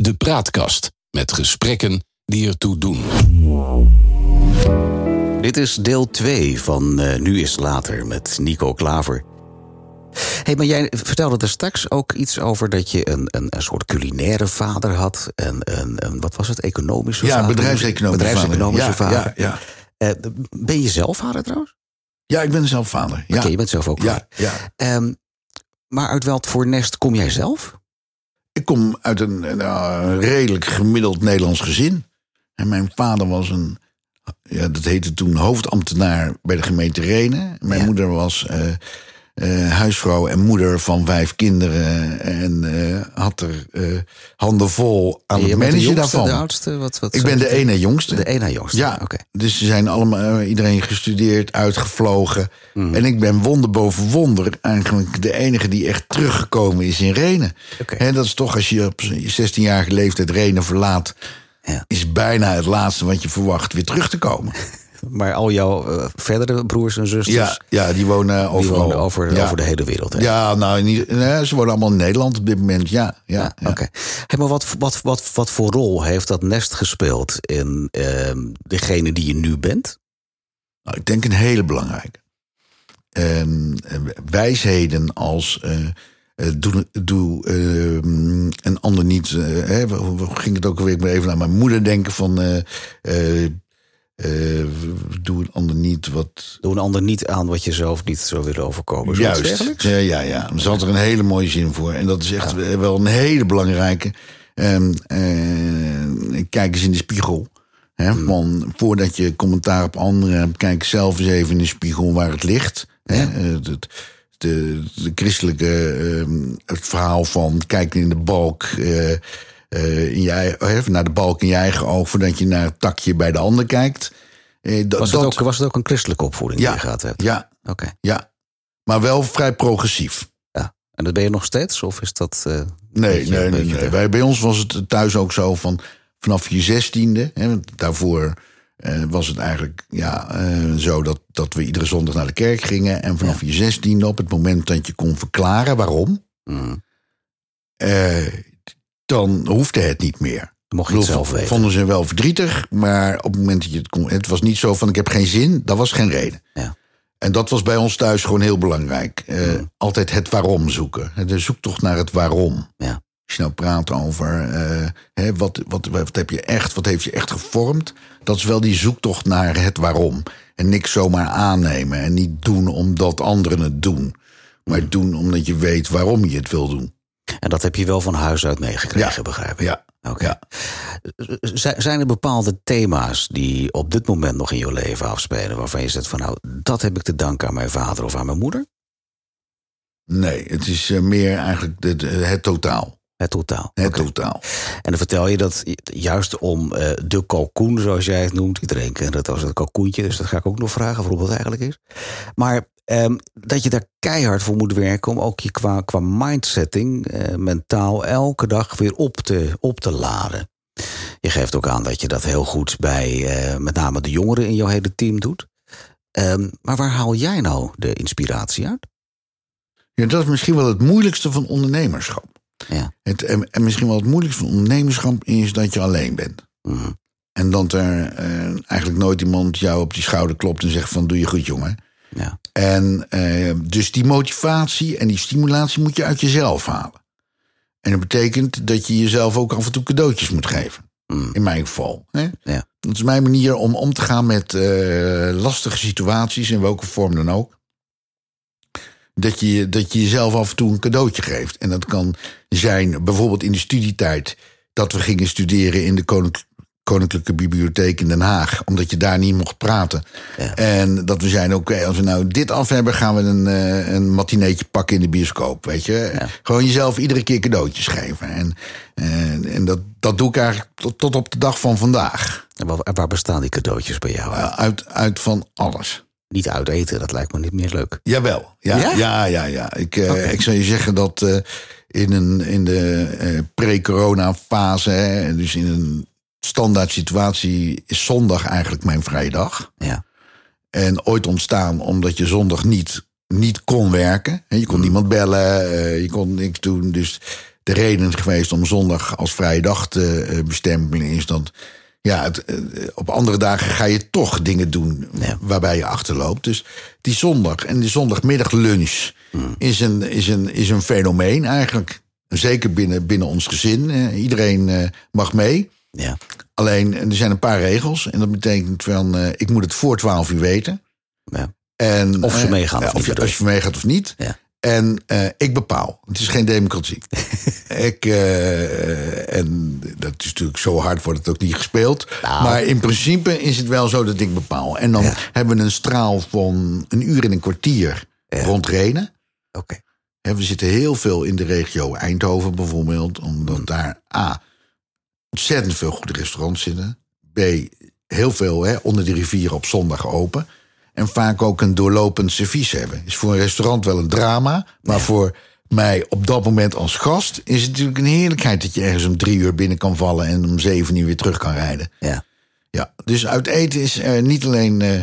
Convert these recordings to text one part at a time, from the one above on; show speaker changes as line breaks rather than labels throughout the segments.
De Praatkast met gesprekken die ertoe doen.
Dit is deel 2 van eh, Nu is Later met Nico Klaver. hey, maar jij vertelde er straks ook iets over dat je een, een, een soort culinaire vader had. En een, een, wat was het, economische
Ja,
vader?
bedrijfseconomische
bedrijfseconomische
vader.
vader.
Ja, ja.
Eh, ben je zelf vader trouwens?
Ja, ik ben zelf vader. Ja,
Oké, je bent zelf ook
ja,
vader.
ja.
Ehm, maar uit welk voor nest kom jij zelf?
Ik kom uit een, nou, een redelijk gemiddeld Nederlands gezin. En mijn vader was een, ja, dat heette toen hoofdambtenaar bij de gemeente Renen. Mijn
Ja.
moeder was eh, eh, huisvrouw en moeder van vijf kinderen. En eh, had er eh, handen vol aan het managen
jongste,
daarvan.
de oudste? Wat, wat
Ik ben de ene jongste.
De ene jongste,
Ja,
oké.
dus ze zijn allemaal, iedereen gestudeerd, uitgevlogen.
Mhm.
En ik ben wonder boven wonder eigenlijk de enige die echt teruggekomen is in Renen. En dat is toch als je op je 16-jarige leeftijd Renen verlaat...
Ja.
is bijna het laatste wat je verwacht weer terug te komen.
Maar al jouw eh, verdere broers en zusters...
Ja, ja die wonen
die
overal.
wonen over,
ja.
over de hele wereld. Hè?
Ja, nou, niet, nee, ze wonen allemaal in Nederland op dit moment, ja. ja,
Ja,
ja.
oké. Hey, maar wat, wat, wat, wat voor rol heeft dat nest gespeeld in ehm, degene die je nu bent?
Nou, ik denk een hele belangrijke. En, eh, wijsheden als. eh, eh, doe doe eh, een ander niet. eh, hè, ging het ook moet even aan mijn moeder denken van. Eh, doe een ander niet wat.
Doe een ander niet aan wat je zelf niet zou willen overkomen.
Juist. Ja, ja, ja. Er zat er een hele mooie zin voor. En dat is echt wel een hele belangrijke. Ehm, eh, kijk eens in de spiegel. Hè,
Hmm.
van, voordat je commentaar op anderen hebt, kijk zelf eens even in de spiegel waar het ligt. Hè? Eh, het- de, de christelijke, ehm, het verhaal van kijk in de balk. In je, eigen- hè, naar de balk in je eigen oog voordat je naar het takje bij de ander kijkt. Eh, dat,
Was het, ook, was het ook een christelijke opvoeding die je gehad hebt?
ja,
Oké.
ja, maar wel vrij progressief.
Ja. En dat ben je nog steeds? Of is dat... eh,
Nee,
beetje-
nee, nee. Bij, bij ons was het thuis ook zo van vanaf je zestiende. Hè, want daarvoor eh, was het eigenlijk ja, eh, zo dat, dat we iedere zondag naar de kerk gingen. En vanaf je zestiende, op het moment dat je kon verklaren waarom,
mm,
eh, dan hoefde het niet meer.
mocht je het zelf weten?
Vonden ze wel verdrietig, maar op het moment dat je het kon. Het was niet zo van ik heb geen zin, dat was geen reden.
Ja.
En dat was bij ons thuis gewoon heel belangrijk. Eh. Altijd het waarom zoeken. De zoektocht naar het waarom.
Ja.
Als je nou praat over eh, hè, wat, wat, wat, heb je echt, wat heeft je echt gevormd, dat is wel die zoektocht naar het waarom. En niks zomaar aannemen en niet doen omdat anderen het doen. Maar
Hmm.
doen omdat je weet waarom je het wil doen.
En dat heb je wel van huis uit meegekregen,
Ja.
begrijp ik?
Ja,
Oké.
ja.
Zijn er bepaalde thema's die op dit moment nog in je leven afspelen... waarvan je zegt van nou, dat heb ik te danken aan mijn vader of aan mijn moeder?
Nee, het is eh, meer eigenlijk het totaal.
Het totaal.
Het totaal.
En dan vertel je dat juist om eh, de kalkoen, zoals jij het noemt. Iedereen kent dat als het kalkoentje, dus dat ga ik ook nog vragen waarom dat eigenlijk is. Maar ehm, dat je daar keihard voor moet werken om ook je qua, qua mindsetting, eh, mentaal, elke dag weer op te, op te laden. Je geeft ook aan dat je dat heel goed bij eh, met name de jongeren in jouw hele team doet. Ehm, maar waar haal jij nou de inspiratie uit?
Ja, dat is misschien wel het moeilijkste van ondernemerschap.
Ja.
Het, en, en misschien wel het moeilijkste van ondernemerschap is dat je alleen bent.
Mhm.
En dat er eh, eigenlijk nooit iemand jou op die schouder klopt en zegt van doe je goed jongen.
Ja.
En eh, dus die motivatie en die stimulatie moet je uit jezelf halen. En dat betekent dat je jezelf ook af en toe cadeautjes moet geven.
Mhm.
In mijn geval. Hè?
Ja.
Dat is mijn manier om om te gaan met eh, lastige situaties, in welke vorm dan ook. Dat je, dat je jezelf af en toe een cadeautje geeft. En dat kan zijn bijvoorbeeld in de studietijd dat we gingen studeren in de Koninklijke Koninklijke Bibliotheek in Den Haag. Omdat je daar niet mocht praten.
Ja.
En dat we zijn, oké, als we nou dit af hebben, gaan we een, eh, een matineetje pakken in de bioscoop. Weet je?
Ja.
Gewoon jezelf iedere keer cadeautjes geven. En, en, en dat, dat doe ik eigenlijk tot, tot op de dag van vandaag.
En waar, waar bestaan die cadeautjes bij jou? uit?
Uh, uit, uit van alles.
Niet uit eten, dat lijkt me niet meer leuk.
Jawel. Ja,
Ja?
ja, ja. ja, Ik, eh, ik zou je zeggen dat eh, in, een, in de eh, pre-corona fase, hè, dus in een standaard situatie, is zondag eigenlijk mijn vrije dag.
Ja.
En ooit ontstaan omdat je zondag niet, niet kon werken. Je kon niemand bellen, eh, je kon niks doen. Dus de reden geweest om zondag als vrije dag te eh, bestempelen, is dat ja, het, eh, op andere dagen ga je toch dingen doen
Ja.
waarbij je achterloopt. Dus die zondag en die zondagmiddag lunch is, een, is, een, is een fenomeen eigenlijk. Zeker binnen, binnen ons gezin. Iedereen mag mee.
Ja.
Alleen er zijn een paar regels. En dat betekent van eh, ik moet het voor 12 uur weten.
ja.
En,
Of ze
eh,
meegaan of niet,
je, als je meegaat of niet.
Ja.
En eh, ik bepaal. Het is geen democratie. ik, en dat is natuurlijk zo hard wordt het ook niet gespeeld.
Nou.
Maar in principe is het wel zo dat ik bepaal. En dan
Ja.
hebben we een straal van een uur en een kwartier
Ja.
rond Renen. Hè, we zitten heel veel in de regio Eindhoven bijvoorbeeld. Omdat
Mm.
daar A. ontzettend veel goede restaurants zitten. B. heel veel hè, onder de rivier op zondag open. En vaak ook een doorlopend servies hebben. Is voor een restaurant wel een drama. Maar voor mij op dat moment als gast is het natuurlijk een heerlijkheid dat je ergens om drie uur binnen kan vallen en om zeven uur weer terug kan rijden.
Ja.
Ja, dus uit eten is niet alleen eh,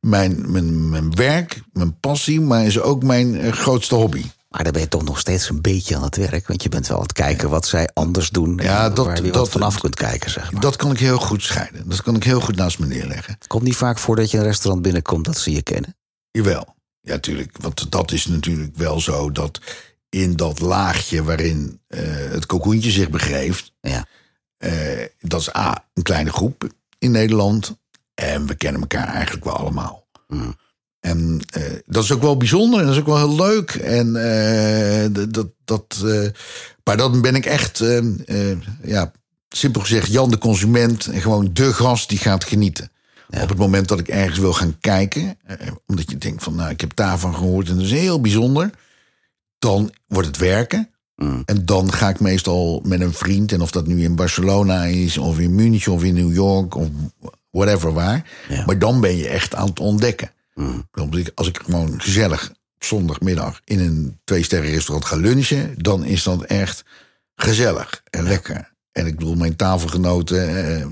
mijn, mijn, mijn werk, mijn passie, maar is ook mijn eh, grootste hobby.
Maar dan ben je toch nog steeds een beetje aan het werk. Want je bent wel aan het kijken wat zij anders doen.
Ja,
en
dat-
waar je
dat-
wat vanaf kunt kijken, zeg maar.
Dat kan ik heel goed scheiden. Dat kan ik heel goed naast me neerleggen.
Het komt niet vaak voor dat je een restaurant binnenkomt dat ze je kennen.
Jawel. Ja, tuurlijk. Want dat is natuurlijk wel zo dat in dat laagje waarin eh, het kokoentje zich begeeft,
Ja.
eh, dat is A, een kleine groep in Nederland. En we kennen elkaar eigenlijk wel allemaal.
Mm.
En eh, dat is ook wel bijzonder en dat is ook wel heel leuk. En eh, dat, dat, eh, maar dan ben ik echt, ja, simpel gezegd, Jan de consument. En gewoon de gast die gaat genieten. Op het moment dat ik ergens wil gaan kijken, omdat je denkt van, nou, ik heb daarvan gehoord en dat is heel bijzonder. Dan wordt het werken.
Mm.
En dan ga ik meestal met een vriend, en of dat nu in Barcelona is, of in München, of in New York, of whatever waar.
Ja.
Maar dan ben je echt aan het ontdekken.
Mm.
Als ik gewoon gezellig op zondagmiddag in een twee-sterren restaurant ga lunchen, dan is dat echt gezellig en lekker. En ik bedoel, mijn tafelgenoten eh,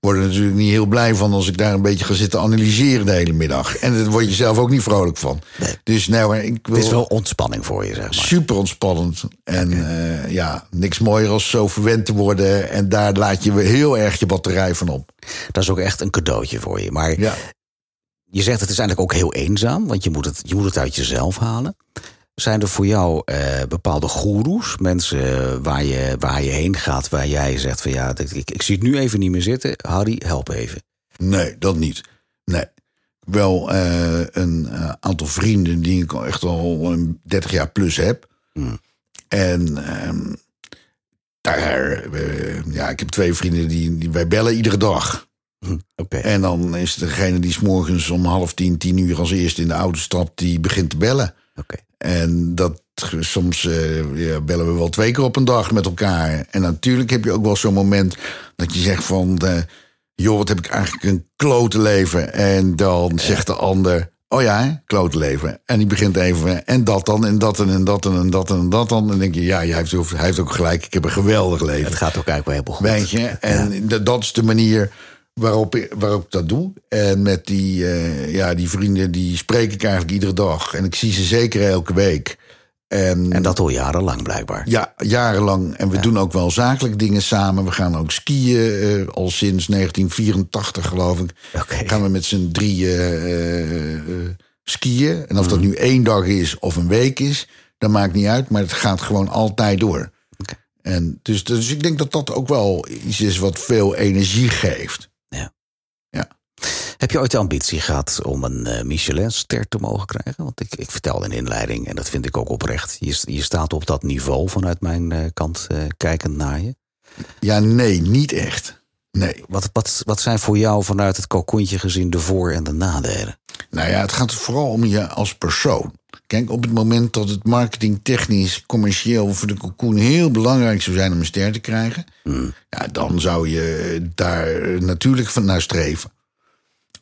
worden er natuurlijk niet heel blij van als ik daar een beetje ga zitten analyseren de hele middag. En daar word je zelf ook niet vrolijk van.
Nee.
Dus nou, ik wil
Het is wel ontspanning voor je, zeg maar.
super ontspannend. En eh, ja, niks mooier als zo verwend te worden. En daar laat je heel erg je batterij van op.
Dat is ook echt een cadeautje voor je. Maar
Ja.
Je zegt het is eigenlijk ook heel eenzaam, want je moet het, je moet het uit jezelf halen. Zijn er voor jou eh, bepaalde goeroes, mensen waar je, waar je heen gaat, waar jij zegt van ja, dit- ik, ik zie het nu even niet meer zitten. Harry, help even.
Nee, dat niet. Nee. Wel eh, een eh, aantal vrienden die ik al echt al een 30 jaar plus heb.
Hmm.
En ehm, daar, eh, ja, ik heb twee vrienden die, die wij bellen iedere dag.
Hm.
En dan is degene die 's morgens om half tien, tien uur als eerste in de auto stapt, die begint te bellen.
Oké.
En dat soms eh, ja, bellen we wel twee keer op een dag met elkaar. En natuurlijk heb je ook wel zo'n moment dat je zegt van... eh, joh, wat heb ik eigenlijk een klote leven. En dan zegt de ander... Oh ja, klote leven. En die begint even... En dat dan, en dat en, en dat en, en dat en, en dat dan. En dan denk je, ja, hij heeft, hij heeft ook gelijk. Ik heb een geweldig leven.
Het gaat ook eigenlijk wel heel goed.
Weet je? En dat is de manier waarop ik, waarop ik dat doe. En met die, eh, ja, die vrienden, die spreek ik eigenlijk iedere dag. En ik zie ze zeker elke week. En,
En dat al jarenlang blijkbaar.
ja, jarenlang. En we doen ook wel zakelijke dingen samen. We gaan ook skiën, eh, al sinds 1984 geloof ik.
Oké.
Gaan we met z'n drieën eh, skiën. En of
Mm.
dat nu één dag is of een week is, dat maakt niet uit. Maar het gaat gewoon altijd door. En dus, dus ik denk dat dat ook wel iets is wat veel energie geeft.
Heb je ooit de ambitie gehad om een eh, Michelin-ster te mogen krijgen? Want ik, ik vertelde in de inleiding, en dat vind ik ook oprecht. Je, je staat op dat niveau vanuit mijn eh, kant eh, kijkend naar je.
Ja, nee, niet echt. Nee.
Wat, wat, wat zijn voor jou vanuit het kalkoentje gezien de voor- en de nadelen?
Nou ja, het gaat vooral om je als persoon. Kijk, op het moment dat het marketingtechnisch, commercieel voor de cocoon heel belangrijk zou zijn om een ster te krijgen, ja, dan zou je daar natuurlijk van naar streven.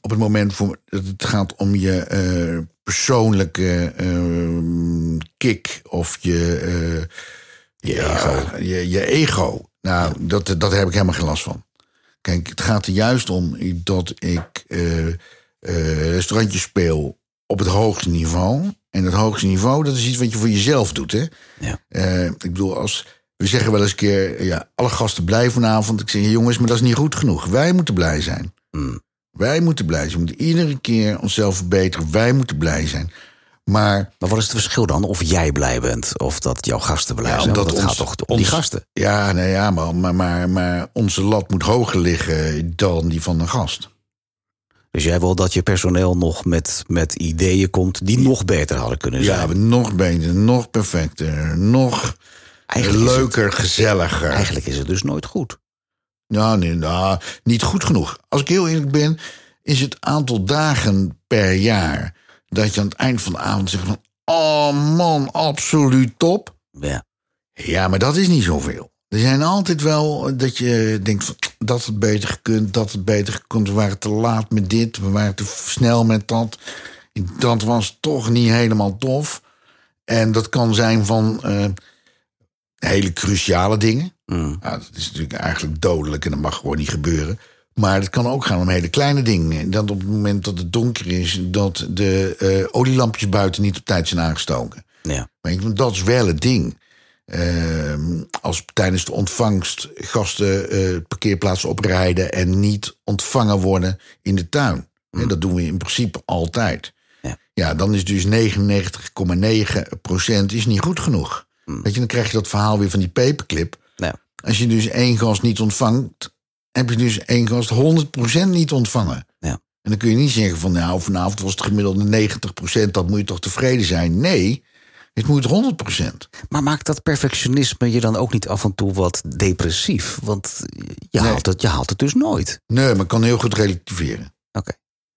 Op het moment voor, dat het gaat om je eh, persoonlijke eh, kick of je, eh,
Je
ja,
ego.
Je, je ego. Nou, dat, dat heb ik helemaal geen last van. Kijk, het gaat er juist om dat ik eh eh, restaurantjes speel op het hoogste niveau. En het hoogste niveau, dat is iets wat je voor jezelf doet. Hè?
Ja.
Eh, ik bedoel, als, we zeggen wel eens een keer, ja, alle gasten blij vanavond. Ik zeg, jongens, maar dat is niet goed genoeg. Wij moeten blij zijn.
Mm.
Wij moeten blij zijn. We moeten iedere keer onszelf verbeteren. Wij moeten blij zijn. Maar
Maar wat is het verschil dan? Of jij blij bent of dat jouw gasten blij
Ja,
zijn? Want het
ons-
gaat toch om die
ons-
gasten?
ja, nee, ja maar, maar, maar, maar onze lat moet hoger liggen dan die van een gast.
Dus jij wil dat je personeel nog met, met ideeën komt die nog beter hadden kunnen zijn.
Ja, nog beter, nog perfecter, nog
Eigenlijk
leuker, gezelliger.
Eigenlijk is het dus nooit goed.
Nou, nee, nou, niet goed genoeg. Als ik heel eerlijk ben, is het aantal dagen per jaar dat je aan het eind van de avond zegt van, oh man, absoluut top.
Ja.
Ja, maar dat is niet zoveel. Er zijn altijd wel dat je denkt van dat het beter gekund, dat het beter gekund. We waren te laat met dit, we waren te snel met dat. Dat was toch niet helemaal tof. En dat kan zijn van eh, hele cruciale dingen.
Mm.
Ja, dat is natuurlijk eigenlijk dodelijk en dat mag gewoon niet gebeuren. Maar het kan ook gaan om hele kleine dingen. Dat op het moment dat het donker is, dat de eh, olielampjes buiten niet op tijd zijn aangestoken.
Ja.
Dat is wel het ding. Ehm, als tijdens de ontvangst gasten eh parkeerplaatsen oprijden en niet ontvangen worden in de tuin. En dat doen we in principe altijd.
Ja.
Ja, dan is dus 99,9% is niet goed genoeg. Weet je, dan krijg je dat verhaal weer van die paperclip.
Ja.
Als je dus één gast niet ontvangt, heb je dus één gast 100% niet ontvangen.
Ja.
En dan kun je niet zeggen van nou, vanavond was het gemiddelde 90%, dat moet je toch tevreden zijn. Nee, het moet 100%.
Maar maakt dat perfectionisme je dan ook niet af en toe wat depressief? Want je,
Nee.
haalt, het, je haalt het dus nooit.
Nee, maar ik kan heel goed relativeren.
Oké.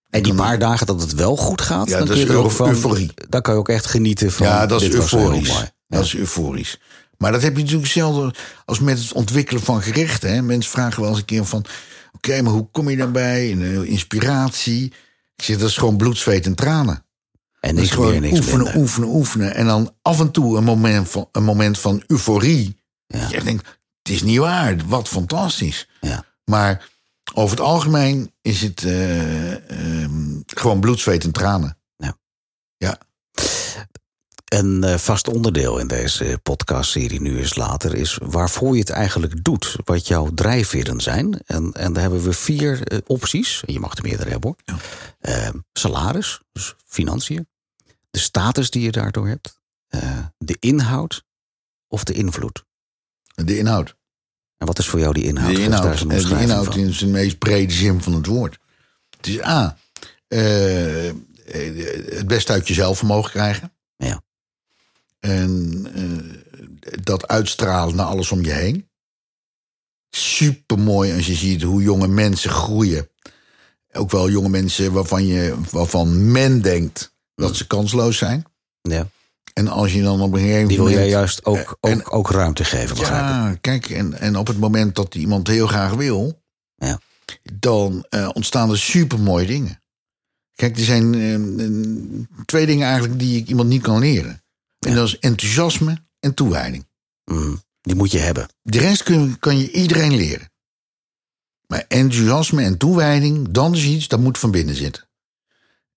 En die paar dagen dat het wel goed gaat,
Ja,
dan,
dat
kun
is
je er ook van,
euforie.
dan kan je ook echt genieten van.
ja, dat is euforisch.
mooi.
Dat is euforisch. Maar dat heb je natuurlijk hetzelfde als met het ontwikkelen van gerechten. Hè? Mensen vragen wel eens een keer van... oké, maar hoe kom je daarbij? Eh, inspiratie? Ik zeg, dat is gewoon bloed, zweet en tranen.
En meer, niks
oefenen,
minder.
oefenen, oefenen. En dan af en toe een moment van, een moment van euforie.
Ja.
Dat je denkt, het is niet waar. Wat fantastisch.
Ja.
Maar over het algemeen is het eh, ehm, gewoon bloed, zweet en tranen.
Een eh, vast onderdeel in deze podcastserie Nu is Later is waarvoor je het eigenlijk doet. Wat jouw drijfveren zijn. En, en daar hebben we vier eh, opties. En Je mag er meerdere hebben hoor. Eh, salaris, dus financiën. De status die je daardoor hebt. eh, de inhoud of de invloed.
De inhoud.
En wat is voor jou die inhoud?
De inhoud, eh, de
omschrijving
inhoud
van.
in zijn meest brede zin van het woord. Het is A. eh, het beste uit jezelf mogen krijgen.
Ja.
En dat uitstralen naar alles om je heen. Super mooi als je ziet hoe jonge mensen groeien. Ook wel jonge mensen waarvan, je, waarvan men denkt dat ze kansloos zijn.
Ja.
En als je dan op een gegeven
Die wil
moment.
jij juist ook,
en-
ook, ook ruimte geven, begrijp ik.
Ja, kijk, en, en op het moment dat iemand heel graag wil,
Ja.
dan eh, ontstaan er supermooie dingen. Kijk, er zijn eh, eh, twee dingen eigenlijk die ik iemand niet kan leren. En
Ja.
dat is enthousiasme en toewijding.
Mm, die moet je hebben.
De rest kun, kan je iedereen leren. Maar enthousiasme en toewijding, dan is iets dat moet van binnen zitten.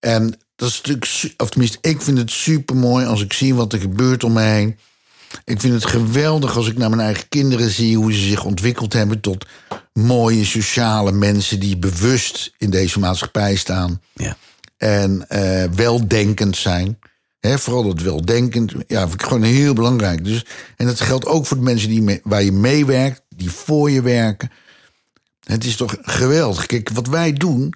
En dat is natuurlijk, of tenminste, ik vind het super mooi als ik zie wat er gebeurt om me heen. Ik vind het geweldig als ik naar mijn eigen kinderen zie hoe ze zich ontwikkeld hebben tot mooie sociale mensen die bewust in deze maatschappij staan
Ja.
en eh, weldenkend zijn. Hè, vooral dat weldenkend, ja, vind ik gewoon heel belangrijk. Dus, en dat geldt ook voor de mensen die mee- waar je meewerkt, die voor je werken. Het is toch geweldig. Kijk, wat wij doen,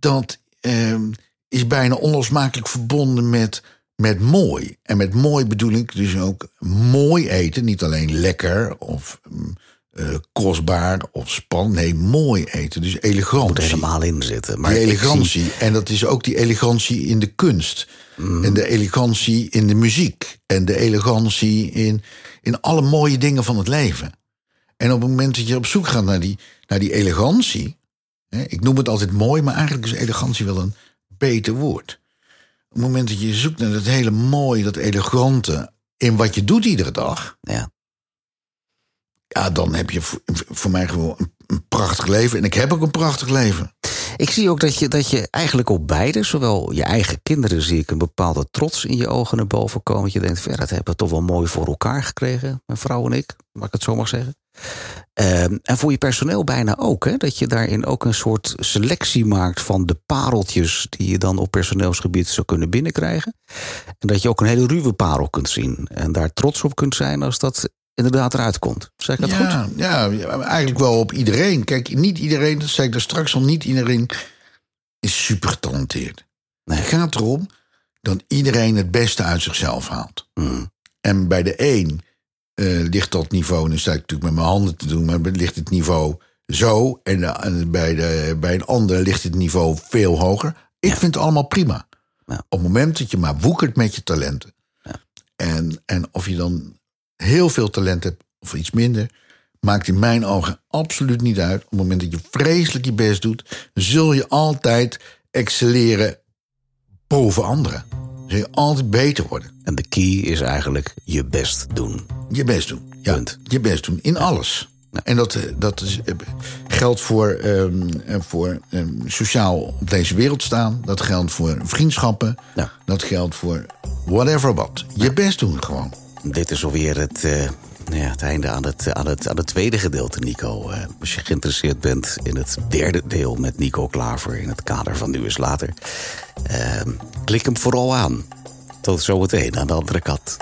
dat ehm, is bijna onlosmakelijk verbonden met, met mooi. En met mooi bedoel ik dus ook mooi eten. Niet alleen lekker of mm, eh, kostbaar of spannend. Nee, mooi eten. Dus
moet er
elegantie.
helemaal in zitten. Maar
Die elegantie. En dat is ook die elegantie in de kunst. En de elegantie in de muziek. En de elegantie in, in alle mooie dingen van het leven. En op het moment dat je op zoek gaat naar die, naar die elegantie. Hè, ik noem het altijd mooi, maar eigenlijk is elegantie wel een beter woord. Op het moment dat je zoekt naar dat hele mooie, dat elegante. in wat je doet iedere dag.
ja.
Ja, dan heb je voor, mij gewoon een, een prachtig leven. En ik heb ook een prachtig leven.
Ik zie ook dat je, dat je eigenlijk op beide, zowel je eigen kinderen, zie ik een bepaalde trots in je ogen naar boven komen. Dat je denkt, ver, dat hebben we toch wel mooi voor elkaar gekregen, mijn vrouw en ik, mag ik het zo mag zeggen. Ehm, en voor je personeel bijna ook, hè? dat je daarin ook een soort selectie maakt van de pareltjes die je dan op personeelsgebied zou kunnen binnenkrijgen. En dat je ook een hele ruwe parel kunt zien en daar trots op kunt zijn als dat inderdaad eruit komt. Zeg ik dat
ja,
goed?
Ja, eigenlijk wel op iedereen. Kijk, niet iedereen, dat zei ik daar straks al, niet iedereen is super getalenteerd.
Nee.
Het gaat erom dat iedereen het beste uit zichzelf haalt.
Mm.
En bij de een eh, ligt dat niveau, en dan sta ik natuurlijk met mijn handen te doen, maar ligt het niveau zo. En, de- en bij, de, bij een ander ligt het niveau veel hoger. Ik vind het allemaal prima.
Ja.
Op het moment dat je maar woekert met je talenten. En, en of je dan heel veel talent hebt of iets minder, maakt in mijn ogen absoluut niet uit. Op het moment dat je vreselijk je best doet, zul je altijd excelleren boven anderen. Zul je altijd beter worden.
En de key is eigenlijk je best doen.
Je best doen. Ja,
Punt.
je best doen. In alles. En dat, eh, dat is, eh, geldt voor, ehm, eh, voor ehm, sociaal op deze wereld staan. Dat geldt voor vriendschappen.
Ja.
Dat geldt voor whatever wat. Je best doen gewoon.
Dit is alweer het, ja, het einde aan het, aan, het, aan het tweede gedeelte, Nico. Eh, als je geïnteresseerd bent in het derde deel met Nico Klaver... in het kader van Nu is Later, eh, klik hem vooral aan. Tot zometeen aan de andere kant.